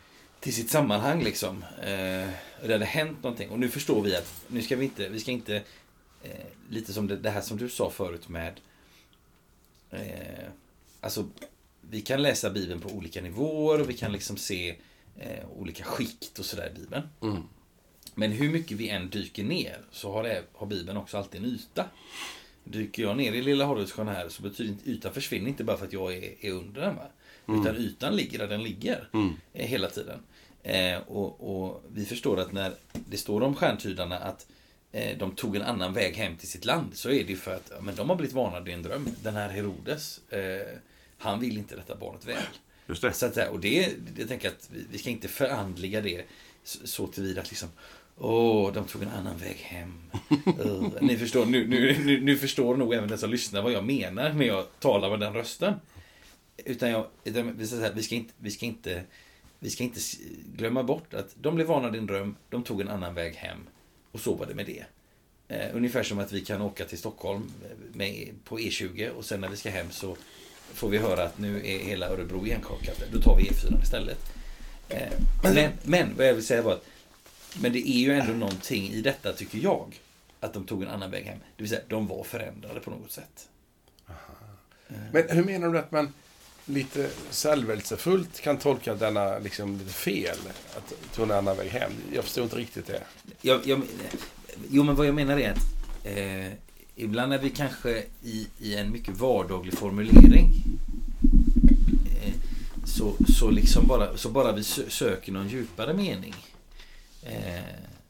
till sitt sammanhang liksom. Eh, det hade hänt någonting. Och nu förstår vi att nu ska vi inte, vi ska inte eh, lite som det, det här som du sa förut med eh, alltså vi kan läsa Bibeln på olika nivåer och vi kan liksom se eh, olika skikt och sådär i Bibeln. Mm. Men hur mycket vi än dyker ner så har, det, har Bibeln också alltid en yta. Dyker jag ner i Lilla Horrelsjön här så betyder inte ytan försvinner inte bara för att jag är, är under den. Va? Utan ytan ligger där den ligger Mm. eh, hela tiden. Eh, och, och vi förstår att när det står om stjärntydarna att eh, de tog en annan väg hem till sitt land så är det för att men de har blivit varnade i en dröm. Den här Herodes, eh, han vill inte detta barnet väl. Just det. Så att, och det, jag tänker att vi, vi ska inte förandliga det så, så tillvida att liksom Åh, de tog en annan väg hem. Uh, ni förstår, nu, nu, nu, nu förstår nog även den som lyssnar vad jag menar när jag talar med den rösten. Utan jag, vi, ska säga, vi, ska inte, vi, ska inte, vi ska inte glömma bort att de blev varnade i en dröm, de tog en annan väg hem. Och så var det med det. Eh, ungefär som att vi kan åka till Stockholm med, på E20 och sen när vi ska hem så får vi höra att nu är hela Örebro igenkakat. Då tar vi E4 istället. Eh, men, men vad jag vill säga var att men det är ju ändå någonting i detta, tycker jag, att de tog en annan väg hem. Det vill säga, de var förändrade på något sätt. Men hur menar du att man lite salvelsefullt kan tolka denna liksom lite fel? Att ta en annan väg hem? Jag förstår inte riktigt det. Jag, jag, jo, men vad jag menar är att eh, ibland är vi kanske i, i en mycket vardaglig formulering. Eh, så, så, liksom bara, så bara vi sö- söker någon djupare mening. Eh,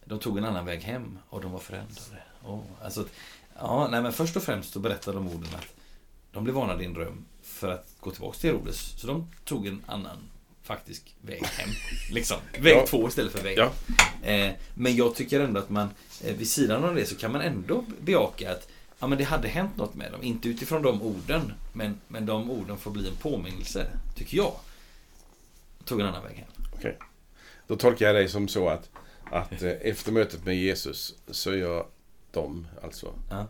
de tog en annan väg hem och de var förändrade. Oh, alltså, ja, nej, men först och främst så berättar de orden att de blev varnade i en dröm för att gå tillbaka till Herodes. Så de tog en annan faktisk väg hem. Liksom. Väg Ja. två istället för väg Ja. Eh, men jag tycker ändå att man, eh, vid sidan av det så kan man ändå bejaka att ja, men det hade hänt något med dem. Inte utifrån de orden, men, men de orden får bli en påminnelse, tycker jag. Tog en annan väg hem. Okej. Då tolkar jag dig som så att, att eh, efter mötet med Jesus så är de alltså Ja.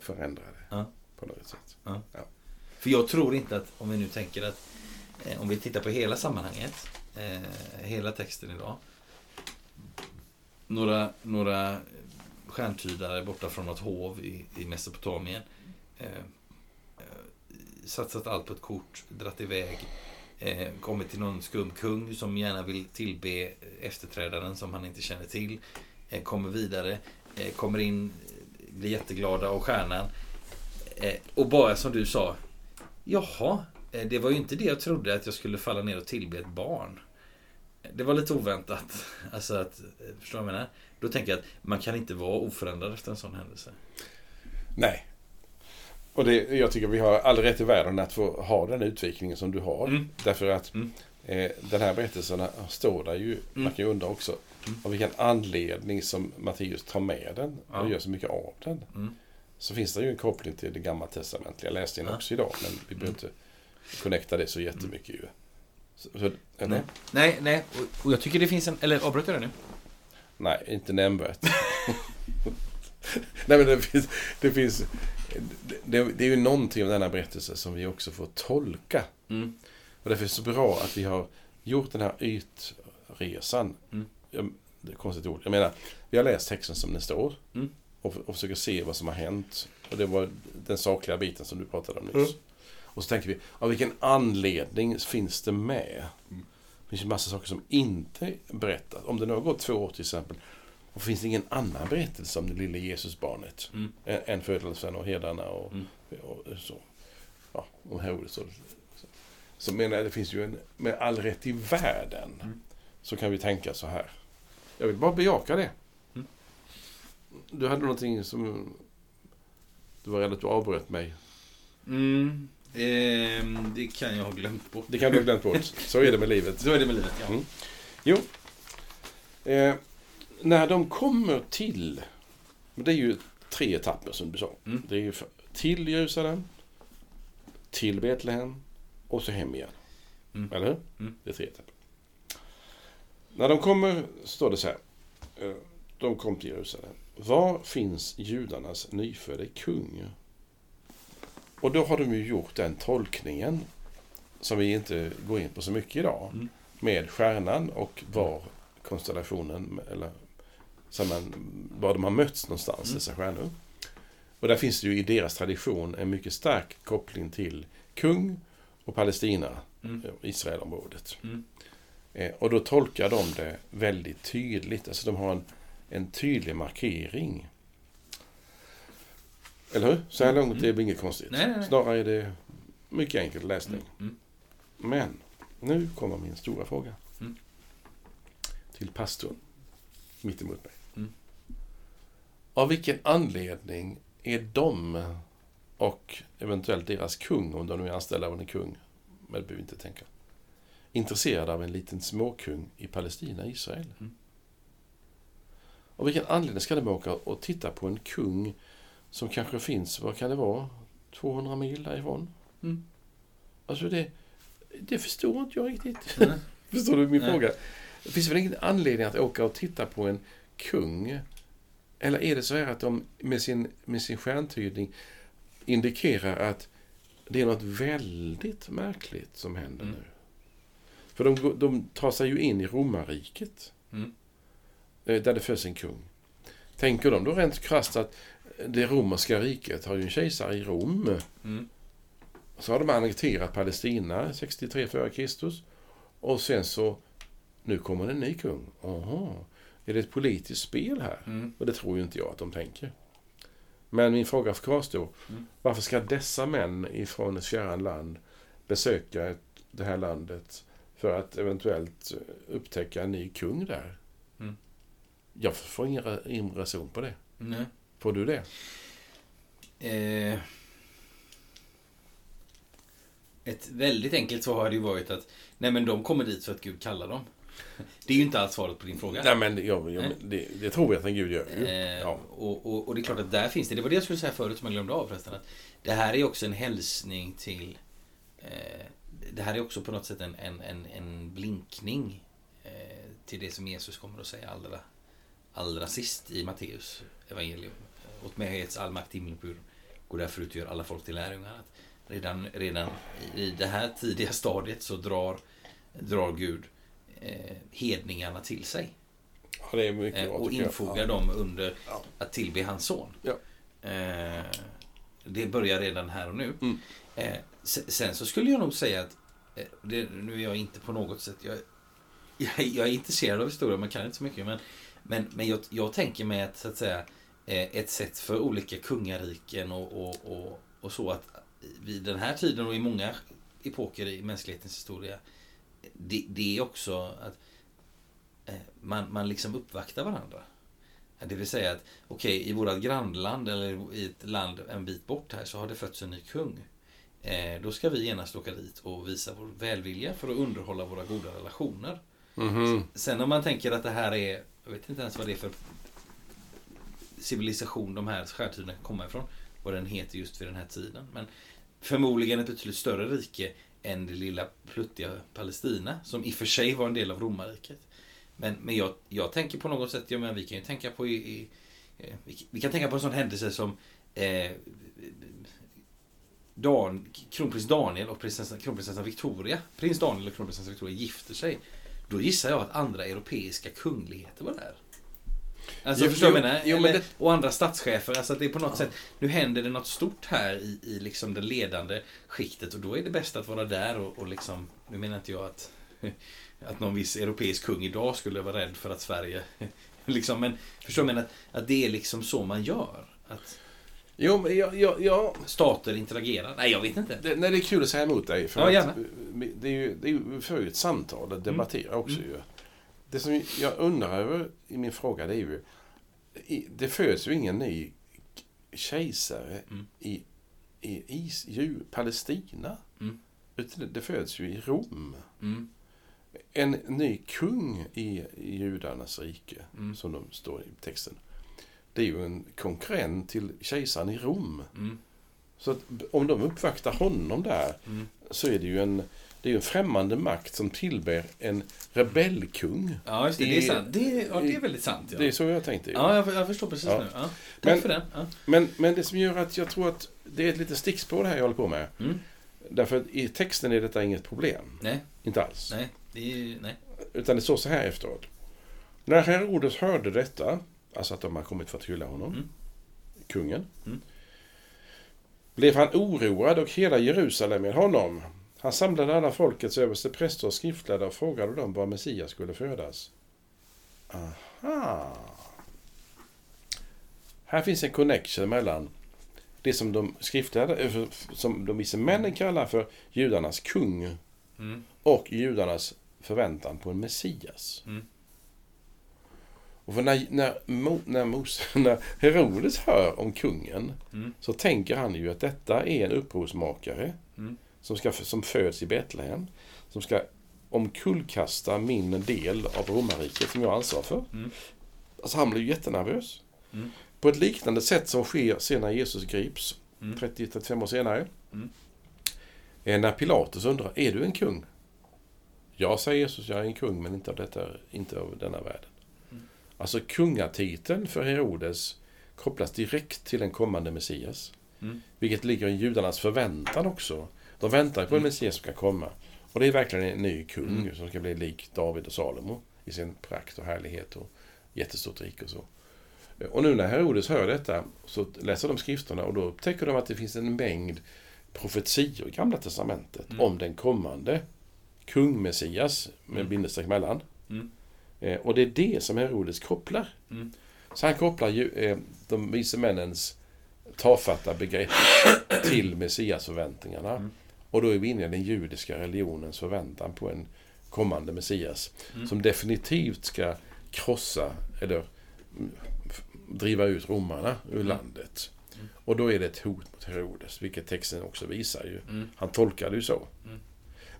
förändrade Ja. på något sätt. För jag tror inte att, om vi nu tänker att, eh, om vi tittar på hela sammanhanget, eh, hela texten idag. Några, några stjärntydare borta från något hov i, i Mesopotamien. Eh, satsat allt på ett kort, dratt iväg. Eh, kommit till någon skum kung som gärna vill tillbe efterträdaren som han inte känner till. Eh, kommer vidare, eh, kommer in, blir jätteglada av stjärnan. Eh, och bara som du sa, Jaha, eh, det var ju inte det jag trodde att jag skulle falla ner och tillbe ett barn. Det var lite oväntat. Alltså att, eh, förstår du vad jag menar? Då tänker jag att man kan inte vara oförändrad efter en sån händelse. Nej. Och det, jag tycker vi har all rätt i världen att få ha den utvecklingen som du har. Mm. Därför att Mm. eh, den här berättelsen står där ju, man kan ju undra också, Mm. av vilken anledning som Matteus tar med den och Ja. gör så mycket av den. Mm. Så finns det ju en koppling till det gamla testamentliga. Jag läste den Ja. också idag, men vi behöver inte connecta det så jättemycket ju. Så, så? Nej, nej, nej. Och, och jag tycker det finns en... Eller avbröt jag det nu? Nej, inte nämnvärt. Nej, men det finns... Det, finns det, det är ju någonting av denna berättelse som vi också får tolka. Mm. Och därför är det så bra att vi har gjort den här ytresan. Mm. Jag, det är konstigt ord. Jag menar, vi har läst texten som den står. Mm. Och, och försöker se vad som har hänt. Och det var den sakliga biten som du pratade om nyss. Mm. Och så tänker vi, av vilken anledning finns det med? Mm. Det finns ju massa saker som inte berättas. Om det nu har gått två år till exempel. Och finns det ingen annan berättelse om det lilla Jesusbarnet? Mm. Än, födelsen och herdarna och, Mm. och så. Ja, om Herodes så. Så menar jag, det finns ju en, med all rätt i världen. Mm. Så kan vi tänka så här. Jag vill bara bejaka det. Mm. Du hade någonting som... Du var rädd att du avbröt mig. Mm. Ehm, det kan jag ha glömt bort. Det kan du ha glömt bort. Så är det med livet. Så är det med livet, ja. Mm. Jo. Eh, när de kommer till... Det är ju tre etapper som du sa. Mm. Det är ju till Jerusalem, till Betlehem och så hem igen. Mm. Eller hur? Mm. Det är tre etapper. När de kommer, står det så här. eh, De kom till Jerusalem. Var finns judarnas nyfödde kung? Och då har de ju gjort den tolkningen som vi inte går in på så mycket idag. Mm. Med stjärnan och var konstellationen, eller så man, var de har mötts någonstans, Mm. dessa stjärnor. Och där finns det ju i deras tradition en mycket stark koppling till kung och Palestina, Mm. Israelområdet. Mm. Eh, och då tolkar de det väldigt tydligt. Alltså de har en, en tydlig markering. Eller hur? Så här långt är det inget konstigt. Nej, nej, nej. Snarare är det mycket enkel läsning. Mm. Men nu kommer min stora fråga. Mm. Till pastorn mitt emot mig. Mm. Av vilken anledning är de och eventuellt deras kung, om de nu är anställda av en kung, men det behöver vi inte tänka, intresserade av en liten småkung i Palestina, Israel? Mm. Av vilken anledning ska de åka och titta på en kung som kanske finns, vad kan det vara, 200 mil därifrån? Mm. Alltså det, det förstår inte jag riktigt. Nej. Förstår du min Nej. fråga? Det finns väl ingen anledning att åka och titta på en kung? Eller är det så här att de med sin, med sin stjärntydning indikerar att det är något väldigt märkligt som händer Mm. nu? För de, de tar sig ju in i romarriket. Mm. eh, Där det föds en kung. Tänker de då rent krasst att det romerska riket har ju en kejsare i Rom. Mm. Så har de annekterat Palestina 63 f.Kr. Och sen så, nu kommer det en ny kung. Aha, är det ett politiskt spel här? Mm. Och det tror ju inte jag att de tänker. Men min fråga kvarstår. Mm. Varför ska dessa män ifrån ett fjärran land besöka det här landet för att eventuellt upptäcka en ny kung där? Mm. Jag får ingen, ingen reson på det. Nej. Får du det? Eh, ett väldigt enkelt svar hade ju varit att nej men de kommer dit för att Gud kallar dem. Det är ju inte alls svaret på din fråga. Nej, men jag, jag, Nej. det, det tror jag att en gud gör ju. Eh, Ja. och, och, och det är klart att där finns det, det var det jag skulle säga förut som jag glömde av förresten. Att det här är också en hälsning till eh, Det här är också på något sätt en, en, en, en blinkning eh, till det som Jesus kommer att säga allra, allra sist i Matteus evangelium. Åt mig har getts all makt himlen på jorden. Gå därför ut och gör alla folk till lärjungar. Att redan, redan i det här tidiga stadiet så drar, drar Gud eh, hedningarna till sig. Ja, det är mycket Eh, bra, och tycker jag. infogar dem under Ja. att tillbe hans son. Ja. Eh, det börjar redan här och nu. Mm. Eh, se- sen så skulle jag nog säga att, eh, det, nu är jag inte på något sätt, jag, jag, jag är intresserad av historia, man kan inte så mycket, men, men, men jag, jag tänker mig att, så att säga, eh, ett sätt för olika kungariken och, och, och, och så att vid den här tiden och i många epoker i mänsklighetens historia, det, det är också att eh, man, man liksom uppvaktar varandra. Det vill säga att okej, i vårat grannland eller i ett land en bit bort här så har det fötts en ny kung. Eh, då ska vi genast åka dit och visa vår välvilja för att underhålla våra goda relationer. Mhm. Sen om man tänker att det här är, jag vet inte ens vad det är för civilisation de här stjärntyderna kommer ifrån. Vad den heter just vid den här tiden. Men förmodligen ett betydligt större rike än det lilla pluttiga Palestina. Som i och för sig var en del av romarriket. Men, men jag, jag tänker på något sätt, ja, men vi kan ju tänka på i, i, eh, vi, vi kan tänka på en sån händelse som eh, Dan, kronprins Daniel och prinsessan, kronprinsessan Victoria. Prins Daniel och kronprinsessan Victoria gifter sig. Då gissar jag att andra europeiska kungligheter var där. Alltså Jo, förstår jo, jag menar? jo, Eller, det- Och andra statschefer. Alltså att det är på något sätt, nu händer det något stort här i, i liksom det ledande skiktet och då är det bäst att vara där och, och liksom, nu menar inte jag att, att någon viss europeisk kung idag skulle vara rädd för att Sverige, liksom, men förstår du jag menar? Att, att det är liksom så man gör. Att Jo, men jag, jag, jag, stater interagerar. Nej, jag vet inte. det, nej, det är kul att säga emot dig. För Ja, att. Det är ju, det är ju, för ett samtal och debatterar också Mm. ju. Det som jag undrar över i min fråga det är ju, i- det föds ju ingen ny kejsare Mm. i, i is, ju, Palestina. Mm. Utan det, föds ju i Rom. Mm. En ny kung i, i judarnas rike, Mm. som de står i texten. Det är ju en konkurrent till kejsaren i Rom. Mm. Så att om de uppvaktar honom där Mm. så är det ju en, Det är ju en främmande makt som tillber en rebellkung. Ja, just det. Det är sant. Det är, ja, det är väldigt sant. Ja, Det är så jag tänkte. ja jag, jag förstår precis Ja. nu. Ja. Tack Men- för den. Ja. Men, men det som gör att jag tror att det är ett litet stickspår det här jag håller på med. Mm. Därför i texten är detta inget problem. Nej, Inte alls. nej, det är, nej. Utan det står så här efteråt. När Herodes hörde detta, alltså att de har kommit för att hylla honom, Mm. kungen, Mm. blev han oroad och hela Jerusalem med honom. Han samlade alla folkets överste präster och skriftlärda och frågade dem var Messias skulle födas. Aha. Här finns en connection mellan det som de skriftlärda, eh, som de vise männen kallar för judarnas kung Mm. och judarnas förväntan på en Messias. Mm. Och för när, när, Mo, när, Mose, när Herodes hör om kungen Mm. så tänker han ju att detta är en upprorsmakare Mm. Som, ska, som föds i Betlehem, som ska omkullkasta min del av romarriket som jag har ansvar för. Mm. Alltså han blir ju jättenervös. Mm. På ett liknande sätt som sker sen när Jesus grips, Mm. 30-35 år senare. Mm. Eh, När Pilatus undrar, är du en kung? Ja, säger Jesus, jag är en kung, men inte av, detta, inte av denna världen. Mm. Alltså kungatiteln för Herodes kopplas direkt till en kommande Messias. Mm. Vilket ligger i judarnas förväntan också. De väntar på en Mm. Messias som ska komma. Och det är verkligen en ny kung Mm. som ska bli lik David och Salomo i sin prakt och härlighet och jättestort rike och så. Och nu när Herodes hör detta så läser de skrifterna och då upptäcker de att det finns en mängd profetior i Gamla Testamentet Mm. om den kommande kung-Messias med Mm. bindestreck mellan. Mm. Eh, och det är det som Herodes kopplar. Mm. Så han kopplar ju eh, de vise männens tafatta begrepp till Messiasförväntningarna. Och då är vi inne i den judiska religionens förväntan på en kommande Messias. Mm. Som definitivt ska krossa, eller driva ut romarna ur Mm. landet. Mm. Och då är det ett hot mot Herodes, vilket texten också visar ju. Mm. Han tolkar det ju så. Mm.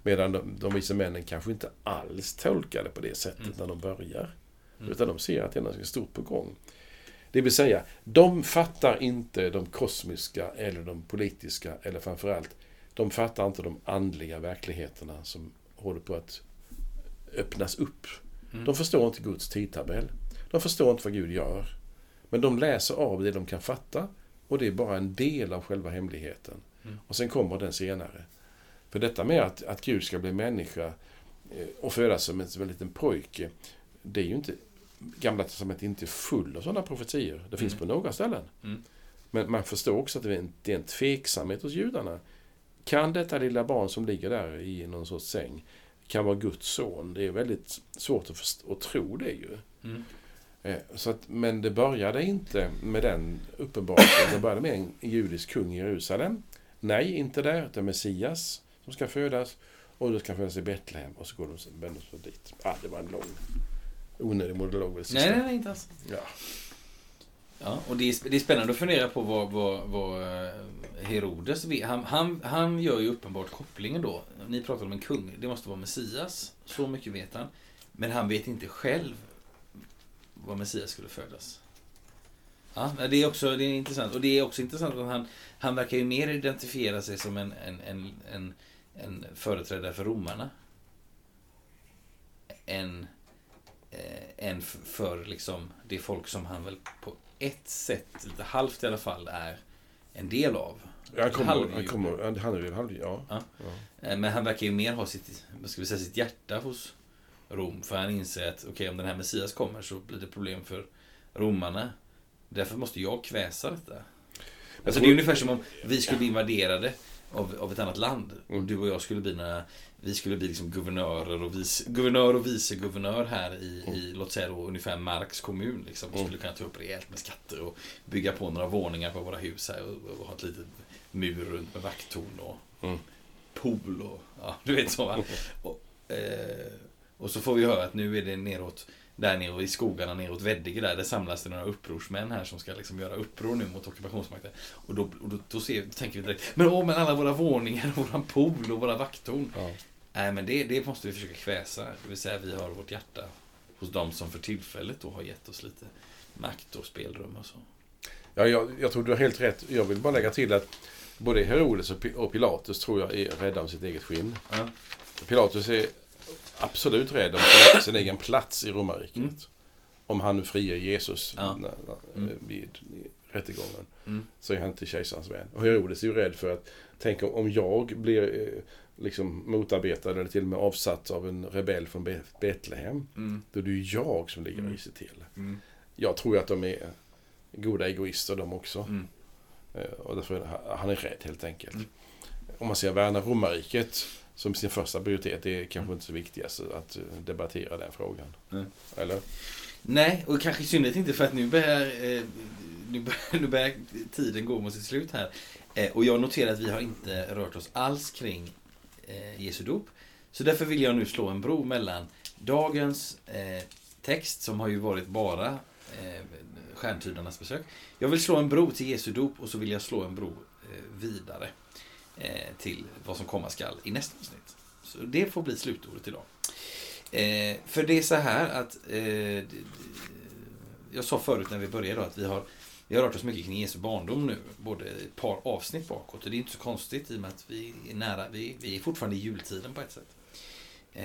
Medan de, de vise männen kanske inte alls tolkar det på det sättet Mm. när de börjar. Mm. Utan de ser att det är något stort på gång. Det vill säga, de fattar inte de kosmiska eller de politiska, eller framförallt, de fattar inte de andliga verkligheterna som håller på att öppnas upp. Mm. De förstår inte Guds tidtabell. De förstår inte vad Gud gör. Men de läser av det de kan fatta och det är bara en del av själva hemligheten. Mm. Och sen kommer den senare. För detta med att, att Gud ska bli människa eh, och födas som en, som en liten pojke, det är ju inte... Gamla testamentet är inte full av sådana profetior. Det finns Mm. på några ställen. Mm. Men man förstår också att det är, en, det är en tveksamhet hos judarna. Kan detta lilla barn som ligger där i någon sorts säng, kan vara Guds son? Det är väldigt svårt att, först- att tro det ju. Mm. Eh, Så att, men det började inte med den uppenbarelsen. Det började med en judisk kung i Jerusalem. Nej, inte där, utan Messias som ska födas. Och då ska födas i Betlehem. Och så går de vänder de sig dit. Ah, det var en lång, onödig monolog. Nej, nej, nej, inte alls. Ja. Ja, och det är, det är spännande att fundera på vad, vad, vad eh, Herodes vet. Han, han, han gör ju uppenbart kopplingen då. Ni pratar om en kung. Det måste vara Messias. Så mycket vet han. Men han vet inte själv var Messias skulle födas. Ja, det är också det är intressant. Och det är också intressant att han, han verkar ju mer identifiera sig som en, en, en, en, en företrädare för romarna. Än, eh, än för liksom det folk som han väl på ett sätt, halvt i alla fall, är en del av. Han kommer, Halvjude. han kommer, han är väl halv, ja. Ja. ja. Eh, Men han verkar ju mer ha sitt, vad ska vi säga, sitt hjärta hos Rom. För han inser att okej, om den här Messias kommer så blir det problem för romarna. Därför måste jag kväsa detta. Alltså det är ungefär som om vi skulle bli invaderade av, av ett annat land. Och Mm. du och jag skulle bli några, vi skulle bli liksom guvernörer och vice, guvernör och viceguvernör här i, i låt säga då ungefär Marks kommun. Liksom. Vi Mm. skulle kunna ta upp rejält med skatter och bygga på några våningar på våra hus här och, och ha ett litet mur runt med vakttorn och Mm. pool och ja, du vet så va. Och, eh, och så får vi höra att nu är det neråt där nere i skogarna neråt Veddige där, där samlas det några upprorsmän här som ska liksom göra uppror nu mot ockupationsmakten. Och då, och då, då ser, tänker vi direkt, men åh, men alla våra våningar, våran pool och våra vakttorn. ja. Nej, men det, det måste vi försöka kväsa. Det vill säga, vi har vårt hjärta hos de som för tillfället då har gett oss lite makt och spelrum och så. Ja, jag, jag tror du har helt rätt. Jag vill bara lägga till att både Herodes och Pi- och Pilatus tror jag är rädda om sitt eget skinn. Ja. Pilatus är absolut rädd om sin, egen plats i romarriket. Mm. Om han nu friar Jesus Ja. när, när, Mm. vid rättegången. Mm. Så är han inte kejsarens vän. Och Herodes är ju rädd för att, tänk om, om jag blir eh, liksom motarbetad eller till och med avsatt av en rebell från Be- Betlehem. Mm. Då är det ju jag som ligger Mm. risigt till. Mm. Jag tror ju att de är goda egoister de också. Mm. Eh, Och därför är han- är rädd helt enkelt. Mm. Om man ser värna romarriket som sin första prioritet, det är kanske inte så viktigast att eh, debattera den frågan. Nej. Eller? Nej, och kanske i synnerhet inte för att nu börjar, eh, nu börjar, nu börjar tiden gå mot sitt slut här. Och jag noterar att vi har inte rört oss alls kring eh, Jesu dop. Så därför vill jag nu slå en bro mellan dagens eh, text, som har ju varit bara eh, stjärntydarnas besök. Jag vill slå en bro till Jesu dop och så vill jag slå en bro eh, vidare eh, till vad som komma skall i nästa avsnitt. Så det får bli slutordet idag. Eh, för det är så här att eh, jag sa förut när vi började då att vi har, vi har rört oss mycket kring Jesu barndom nu, både ett par avsnitt bakåt. Och det är inte så konstigt i och med att vi är nära, vi, vi är fortfarande i jultiden på ett sätt. Eh,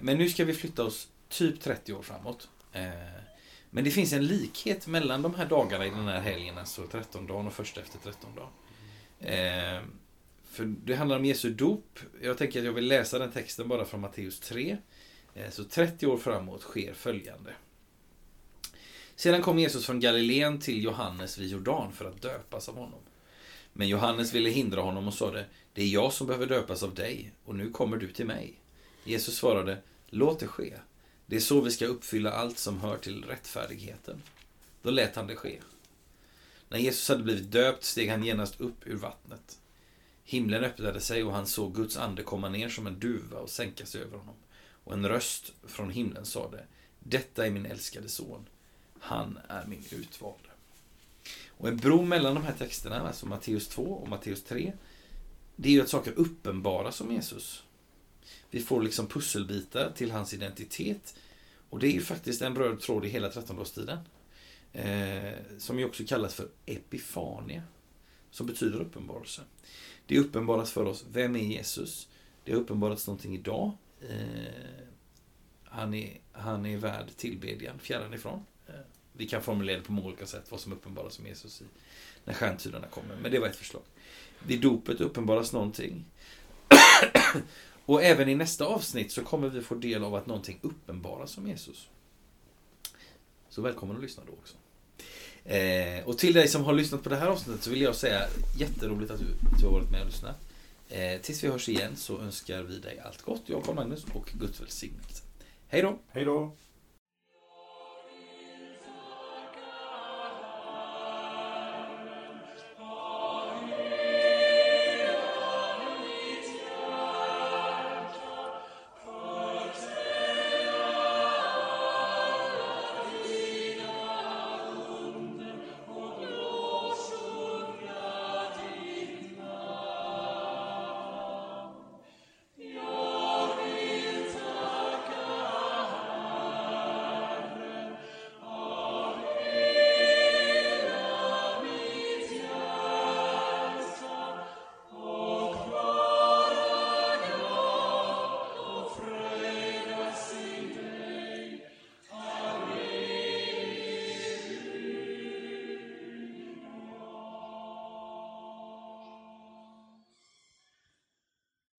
men nu ska vi flytta oss typ 30 år framåt. Eh, men det finns en likhet mellan de här dagarna i den här helgen, alltså 13 dagen och första efter 13 dagen. Eh, för det handlar om Jesu dop. Jag tänker att jag vill läsa den texten bara från Matteus 3. Eh, Så 30 år framåt sker följande. Sedan kom Jesus från Galileen till Johannes vid Jordan för att döpas av honom. Men Johannes ville hindra honom och sade, det är jag som behöver döpas av dig, och nu kommer du till mig. Jesus svarade, låt det ske. Det är så vi ska uppfylla allt som hör till rättfärdigheten. Då lät han det ske. När Jesus hade blivit döpt steg han genast upp ur vattnet. Himlen öppnade sig och han såg Guds ande komma ner som en duva och sänka sig över honom. Och en röst från himlen sade, detta är min älskade son. Han är min utvalde. Och en bro mellan de här texterna, alltså Matteus 2 och Matteus 3, det är ju att saker uppenbaras om Jesus. Vi får liksom pusselbitar till hans identitet. Och det är ju faktiskt en röd tråd i hela 13-årstiden. Eh, som ju också kallas för epifania. Som betyder uppenbarelse. Det uppenbaras för oss, vem är Jesus? Det har uppenbarats någonting idag. Eh, han, är, han är värd tillbedjan, fjärran ifrån. Vi kan formulera det på många olika sätt, vad som uppenbaras om Jesus i, när stjärntydarna kommer. Men det var ett förslag. Vid dopet uppenbaras någonting. Och även i nästa avsnitt så kommer vi få del av att någonting uppenbaras om Jesus. Så välkommen att lyssna då också. Eh, och till dig som har lyssnat på det här avsnittet så vill jag säga jätteroligt att du, att du har varit med och lyssnat. Eh, tills vi hörs igen så önskar vi dig allt gott, jag Carl Magnus och Guds välsignelse. Hej då! Hej då!